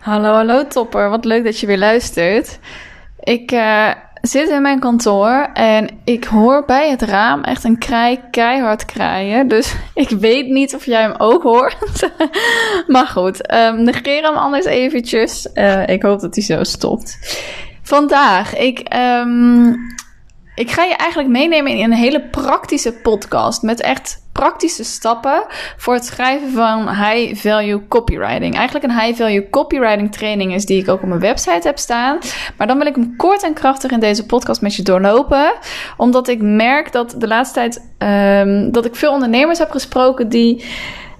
Hallo, hallo topper. Wat leuk dat je weer luistert. Ik uh, zit in mijn kantoor en ik hoor bij het raam echt een kraai keihard kraaien. Dus ik weet niet of jij hem ook hoort. maar goed, um, negeer hem anders eventjes. Uh, ik hoop dat hij zo stopt. Vandaag, ik... Um, ik ga je eigenlijk meenemen in een hele praktische podcast met echt praktische stappen voor het schrijven van high value copywriting. Eigenlijk een high value copywriting training is die ik ook op mijn website heb staan. Maar dan wil ik hem kort en krachtig in deze podcast met je doorlopen. Omdat ik merk dat de laatste tijd um, dat ik veel ondernemers heb gesproken die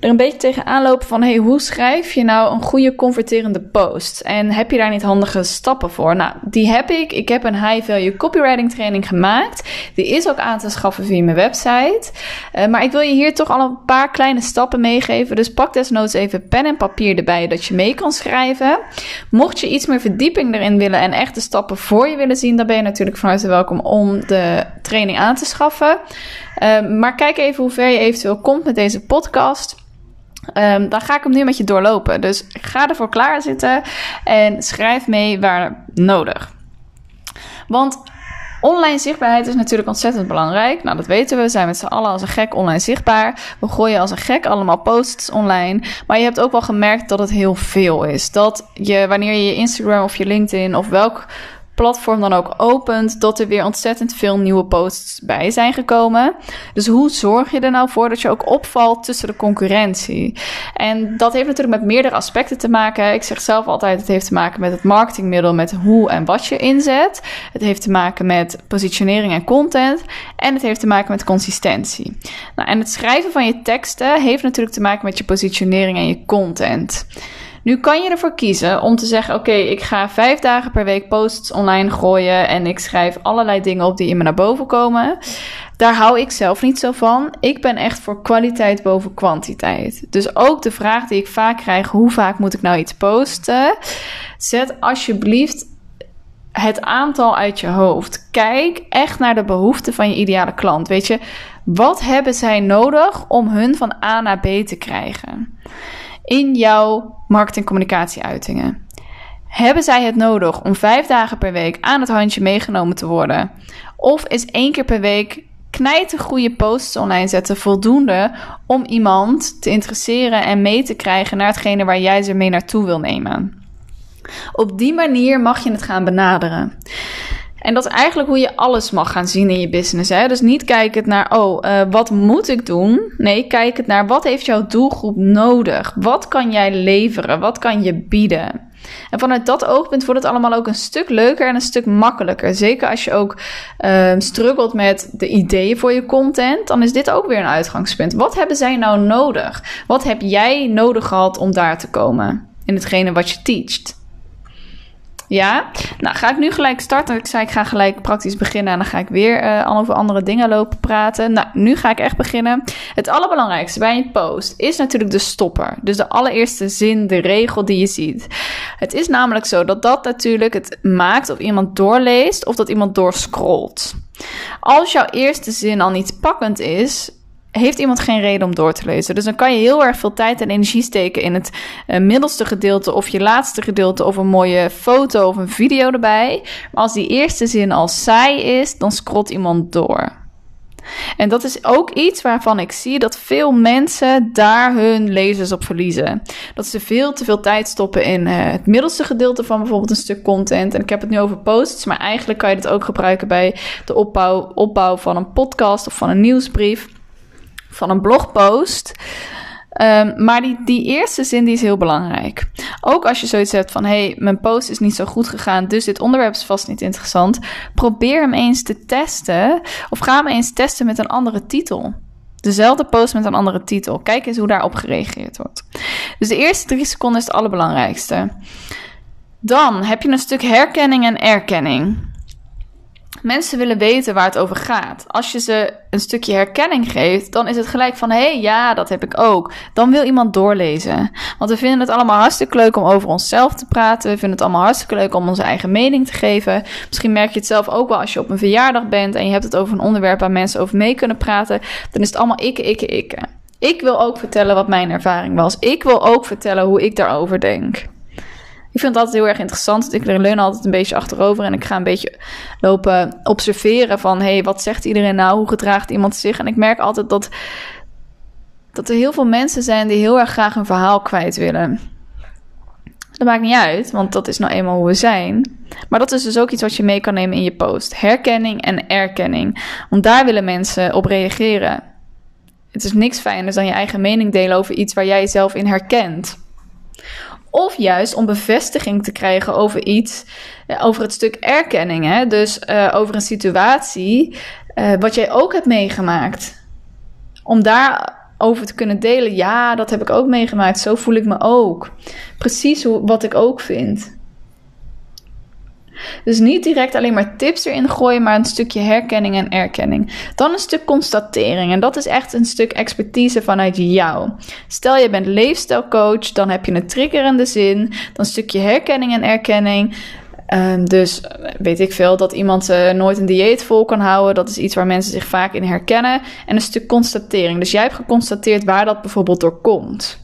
er een beetje tegenaan lopen van... hey, hoe schrijf je nou een goede converterende post? En heb je daar niet handige stappen voor? Nou, die heb ik. Ik heb een high-value copywriting training gemaakt. Die is ook aan te schaffen via mijn website. Uh, maar ik wil je hier toch al een paar kleine stappen meegeven. Dus pak desnoods even pen en papier erbij... dat je mee kan schrijven. Mocht je iets meer verdieping erin willen... en echte stappen voor je willen zien... dan ben je natuurlijk van harte welkom om de training aan te schaffen. Uh, maar kijk even hoe ver je eventueel komt met deze podcast... Um, dan ga ik hem nu met je doorlopen. Dus ga ervoor klaar zitten en schrijf mee waar nodig. Want Online zichtbaarheid is natuurlijk ontzettend belangrijk. Nou, dat weten we. We zijn met z'n allen als een gek online zichtbaar. We gooien als een gek allemaal posts online. Maar je hebt ook wel gemerkt dat het heel veel is. Dat je, wanneer je je Instagram of je LinkedIn of welk platform dan ook opent, dat er weer ontzettend veel nieuwe posts bij zijn gekomen. Dus hoe zorg je er nou voor dat je ook opvalt tussen de concurrentie? En dat heeft natuurlijk met meerdere aspecten te maken. Ik zeg zelf altijd, het heeft te maken met het marketingmiddel, met hoe en wat je inzet. Het heeft te maken met positionering en content. En het heeft te maken met consistentie. Nou, en het schrijven van je teksten heeft natuurlijk te maken met je positionering en je content. Nu kan je ervoor kiezen om te zeggen: Oké, ik ga vijf dagen per week posts online gooien en ik schrijf allerlei dingen op die in me naar boven komen. Daar hou ik zelf niet zo van. Ik ben echt voor kwaliteit boven kwantiteit. Dus ook de vraag die ik vaak krijg: hoe vaak moet ik nou iets posten? Zet alsjeblieft het aantal uit je hoofd. Kijk echt naar de behoeften van je ideale klant. Weet je, wat hebben zij nodig om hun van A naar B te krijgen? In jouw marketing-communicatieuitingen. Hebben zij het nodig om vijf dagen per week aan het handje meegenomen te worden? Of is één keer per week knijten goede posts online zetten voldoende om iemand te interesseren en mee te krijgen naar hetgene waar jij ze mee naartoe wil nemen? Op die manier mag je het gaan benaderen. En dat is eigenlijk hoe je alles mag gaan zien in je business. Hè? Dus niet kijken naar, oh, uh, wat moet ik doen? Nee, kijk het naar, wat heeft jouw doelgroep nodig? Wat kan jij leveren? Wat kan je bieden? En vanuit dat oogpunt wordt het allemaal ook een stuk leuker en een stuk makkelijker. Zeker als je ook uh, struggelt met de ideeën voor je content, dan is dit ook weer een uitgangspunt. Wat hebben zij nou nodig? Wat heb jij nodig gehad om daar te komen in hetgene wat je teacht? Ja, nou ga ik nu gelijk starten. Ik zei ik ga gelijk praktisch beginnen en dan ga ik weer uh, over andere dingen lopen praten. Nou, nu ga ik echt beginnen. Het allerbelangrijkste bij een post is natuurlijk de stopper. Dus de allereerste zin, de regel die je ziet. Het is namelijk zo dat dat natuurlijk het maakt of iemand doorleest of dat iemand doorscrollt. Als jouw eerste zin al niet pakkend is, heeft iemand geen reden om door te lezen. Dus dan kan je heel erg veel tijd en energie steken in het uh, middelste gedeelte of je laatste gedeelte of een mooie foto of een video erbij. Maar als die eerste zin al saai is, dan scrolt iemand door. En dat is ook iets waarvan ik zie dat veel mensen daar hun lezers op verliezen. Dat ze veel te veel tijd stoppen in uh, het middelste gedeelte van bijvoorbeeld een stuk content. En ik heb het nu over posts, maar eigenlijk kan je het ook gebruiken bij de opbouw, opbouw van een podcast of van een nieuwsbrief van een blogpost. Um, maar die, die eerste zin die is heel belangrijk. Ook als je zoiets hebt van: hey, mijn post is niet zo goed gegaan, dus dit onderwerp is vast niet interessant. Probeer hem eens te testen. Of ga hem eens testen met een andere titel. Dezelfde post met een andere titel. Kijk eens hoe daarop gereageerd wordt. Dus de eerste drie seconden is het allerbelangrijkste. Dan heb je een stuk herkenning en erkenning. Mensen willen weten waar het over gaat. Als je ze een stukje herkenning geeft, dan is het gelijk van: hé, hey, ja, dat heb ik ook. Dan wil iemand doorlezen. Want we vinden het allemaal hartstikke leuk om over onszelf te praten. We vinden het allemaal hartstikke leuk om onze eigen mening te geven. Misschien merk je het zelf ook wel als je op een verjaardag bent en je hebt het over een onderwerp waar mensen over mee kunnen praten. Dan is het allemaal ikke, ikke, ikke. Ik wil ook vertellen wat mijn ervaring was. Ik wil ook vertellen hoe ik daarover denk. Ik vind het altijd heel erg interessant. Ik leun altijd een beetje achterover en ik ga een beetje lopen observeren van... hé, hey, wat zegt iedereen nou? Hoe gedraagt iemand zich? En ik merk altijd dat, dat er heel veel mensen zijn die heel erg graag een verhaal kwijt willen. Dat maakt niet uit, want dat is nou eenmaal hoe we zijn. Maar dat is dus ook iets wat je mee kan nemen in je post. Herkenning en erkenning. Want daar willen mensen op reageren. Het is niks fijner dan je eigen mening delen over iets waar jij jezelf in herkent. Of juist om bevestiging te krijgen over iets, eh, over het stuk erkenning. Hè? Dus uh, over een situatie uh, wat jij ook hebt meegemaakt. Om daarover te kunnen delen. Ja, dat heb ik ook meegemaakt. Zo voel ik me ook. Precies wat ik ook vind. Dus niet direct alleen maar tips erin gooien, maar een stukje herkenning en erkenning. Dan een stuk constatering. En dat is echt een stuk expertise vanuit jou. Stel je bent leefstijlcoach, dan heb je een triggerende zin. Dan een stukje herkenning en erkenning. Um, dus weet ik veel dat iemand uh, nooit een dieet vol kan houden. Dat is iets waar mensen zich vaak in herkennen. En een stuk constatering. Dus jij hebt geconstateerd waar dat bijvoorbeeld door komt.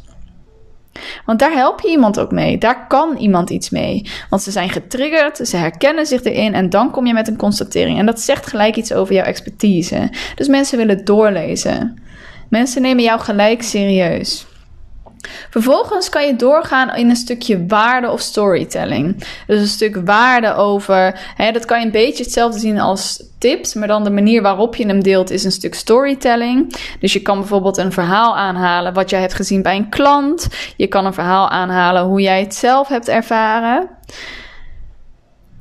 Want daar help je iemand ook mee. Daar kan iemand iets mee. Want ze zijn getriggerd, ze herkennen zich erin en dan kom je met een constatering. En dat zegt gelijk iets over jouw expertise. Dus mensen willen doorlezen. Mensen nemen jou gelijk serieus. Vervolgens kan je doorgaan in een stukje waarde of storytelling. Dus een stuk waarde over. Hè, dat kan je een beetje hetzelfde zien als tips, maar dan de manier waarop je hem deelt is een stuk storytelling. Dus je kan bijvoorbeeld een verhaal aanhalen wat jij hebt gezien bij een klant. Je kan een verhaal aanhalen hoe jij het zelf hebt ervaren.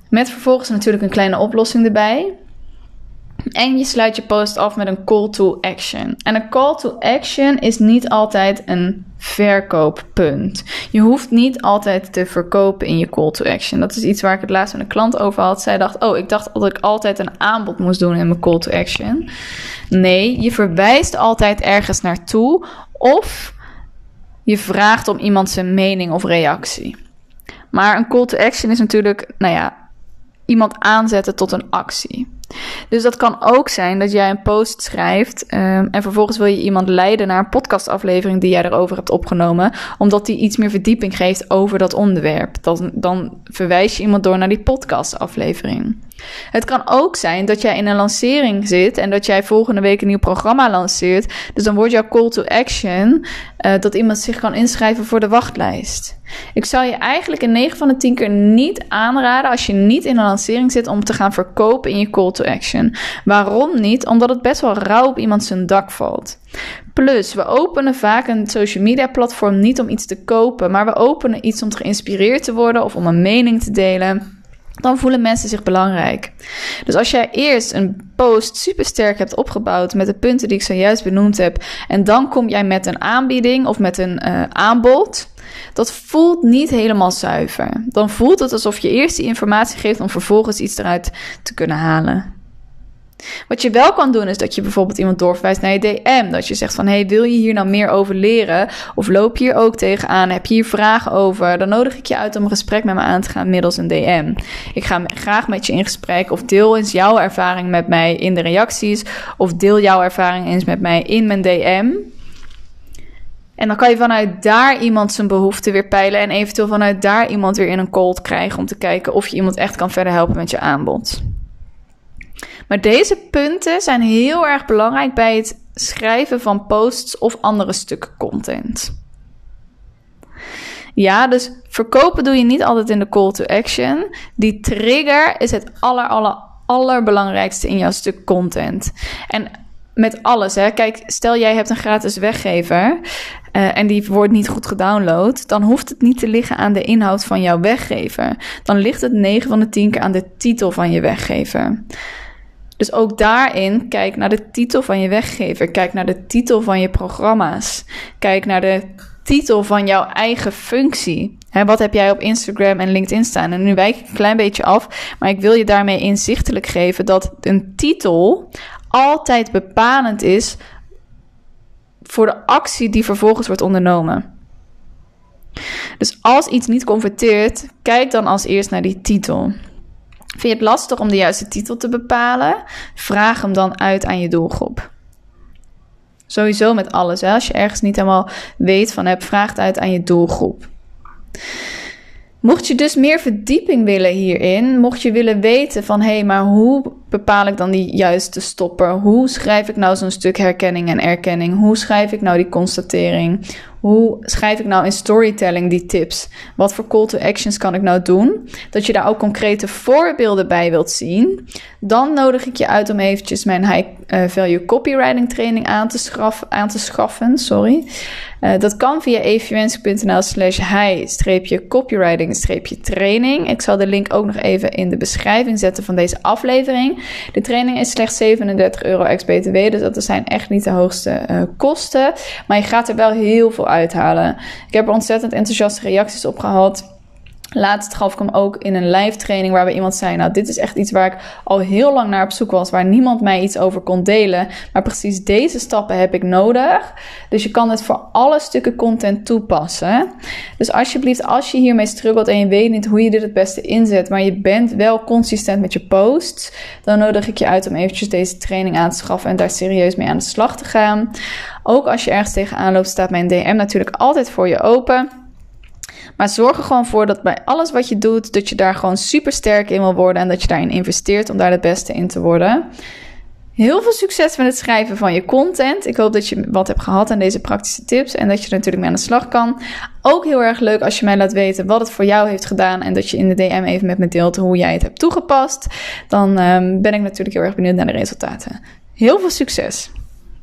Met vervolgens natuurlijk een kleine oplossing erbij. En je sluit je post af met een call to action. En een call to action is niet altijd een verkooppunt. Je hoeft niet altijd te verkopen in je call to action. Dat is iets waar ik het laatst met een klant over had. Zij dacht: Oh, ik dacht dat ik altijd een aanbod moest doen in mijn call to action. Nee, je verwijst altijd ergens naartoe. Of je vraagt om iemand zijn mening of reactie. Maar een call to action is natuurlijk, nou ja, iemand aanzetten tot een actie. Dus dat kan ook zijn dat jij een post schrijft um, en vervolgens wil je iemand leiden naar een podcastaflevering die jij erover hebt opgenomen, omdat die iets meer verdieping geeft over dat onderwerp. Dan, dan verwijs je iemand door naar die podcastaflevering. Het kan ook zijn dat jij in een lancering zit en dat jij volgende week een nieuw programma lanceert. Dus dan wordt jouw call to action uh, dat iemand zich kan inschrijven voor de wachtlijst. Ik zou je eigenlijk in 9 van de 10 keer niet aanraden als je niet in een lancering zit om te gaan verkopen in je call to action. Waarom niet? Omdat het best wel rauw op iemand zijn dak valt. Plus, we openen vaak een social media platform niet om iets te kopen, maar we openen iets om geïnspireerd te worden of om een mening te delen dan voelen mensen zich belangrijk. Dus als jij eerst een post super sterk hebt opgebouwd met de punten die ik zojuist benoemd heb, en dan kom jij met een aanbieding of met een uh, aanbod, dat voelt niet helemaal zuiver. Dan voelt het alsof je eerst die informatie geeft om vervolgens iets eruit te kunnen halen. Wat je wel kan doen is dat je bijvoorbeeld iemand doorverwijst naar je DM. Dat je zegt van, hey, wil je hier nou meer over leren? Of loop je hier ook tegenaan? Heb je hier vragen over? Dan nodig ik je uit om een gesprek met me aan te gaan middels een DM. Ik ga graag met je in gesprek of deel eens jouw ervaring met mij in de reacties. Of deel jouw ervaring eens met mij in mijn DM. En dan kan je vanuit daar iemand zijn behoefte weer peilen. En eventueel vanuit daar iemand weer in een call krijgen om te kijken of je iemand echt kan verder helpen met je aanbod. Maar deze punten zijn heel erg belangrijk bij het schrijven van posts of andere stukken content. Ja, dus verkopen doe je niet altijd in de call to action. Die trigger is het aller, aller, allerbelangrijkste in jouw stuk content. En met alles, hè. Kijk, stel jij hebt een gratis weggever uh, en die wordt niet goed gedownload, dan hoeft het niet te liggen aan de inhoud van jouw weggever. Dan ligt het 9 van de 10 keer aan de titel van je weggever. Dus ook daarin kijk naar de titel van je weggever. Kijk naar de titel van je programma's. Kijk naar de titel van jouw eigen functie. Wat heb jij op Instagram en LinkedIn staan? En nu wijk ik een klein beetje af, maar ik wil je daarmee inzichtelijk geven dat een titel altijd bepalend is voor de actie die vervolgens wordt ondernomen. Dus als iets niet converteert, kijk dan als eerst naar die titel. Vind je het lastig om de juiste titel te bepalen? Vraag hem dan uit aan je doelgroep. Sowieso met alles. Als je ergens niet helemaal weet van hebt, vraag het uit aan je doelgroep. Mocht je dus meer verdieping willen hierin, mocht je willen weten van hé, hey, maar hoe bepaal ik dan die juiste stopper? Hoe schrijf ik nou zo'n stuk herkenning en erkenning? Hoe schrijf ik nou die constatering? Hoe schrijf ik nou in storytelling die tips? Wat voor call to actions kan ik nou doen? Dat je daar ook concrete voorbeelden bij wilt zien. Dan nodig ik je uit om eventjes mijn high eh, value copywriting training aan te, aan te schaffen. Sorry. Uh, dat kan via evenwensnl slash high-copywriting-training. Ik zal de link ook nog even in de beschrijving zetten van deze aflevering. De training is slechts 37 euro ex-BTW, dus dat zijn echt niet de hoogste uh, kosten. Maar je gaat er wel heel veel uithalen. Ik heb er ontzettend enthousiaste reacties op gehad. Laatst gaf ik hem ook in een live training waarbij iemand zei: Nou, dit is echt iets waar ik al heel lang naar op zoek was, waar niemand mij iets over kon delen. Maar precies deze stappen heb ik nodig. Dus je kan het voor alle stukken content toepassen. Dus alsjeblieft, als je hiermee struggelt en je weet niet hoe je dit het beste inzet, maar je bent wel consistent met je posts, dan nodig ik je uit om eventjes deze training aan te schaffen en daar serieus mee aan de slag te gaan. Ook als je ergens tegenaan loopt, staat mijn DM natuurlijk altijd voor je open. Maar zorg er gewoon voor dat bij alles wat je doet, dat je daar gewoon super sterk in wil worden en dat je daarin investeert om daar het beste in te worden. Heel veel succes met het schrijven van je content. Ik hoop dat je wat hebt gehad aan deze praktische tips en dat je er natuurlijk mee aan de slag kan. Ook heel erg leuk als je mij laat weten wat het voor jou heeft gedaan en dat je in de DM even met me deelt hoe jij het hebt toegepast. Dan um, ben ik natuurlijk heel erg benieuwd naar de resultaten. Heel veel succes!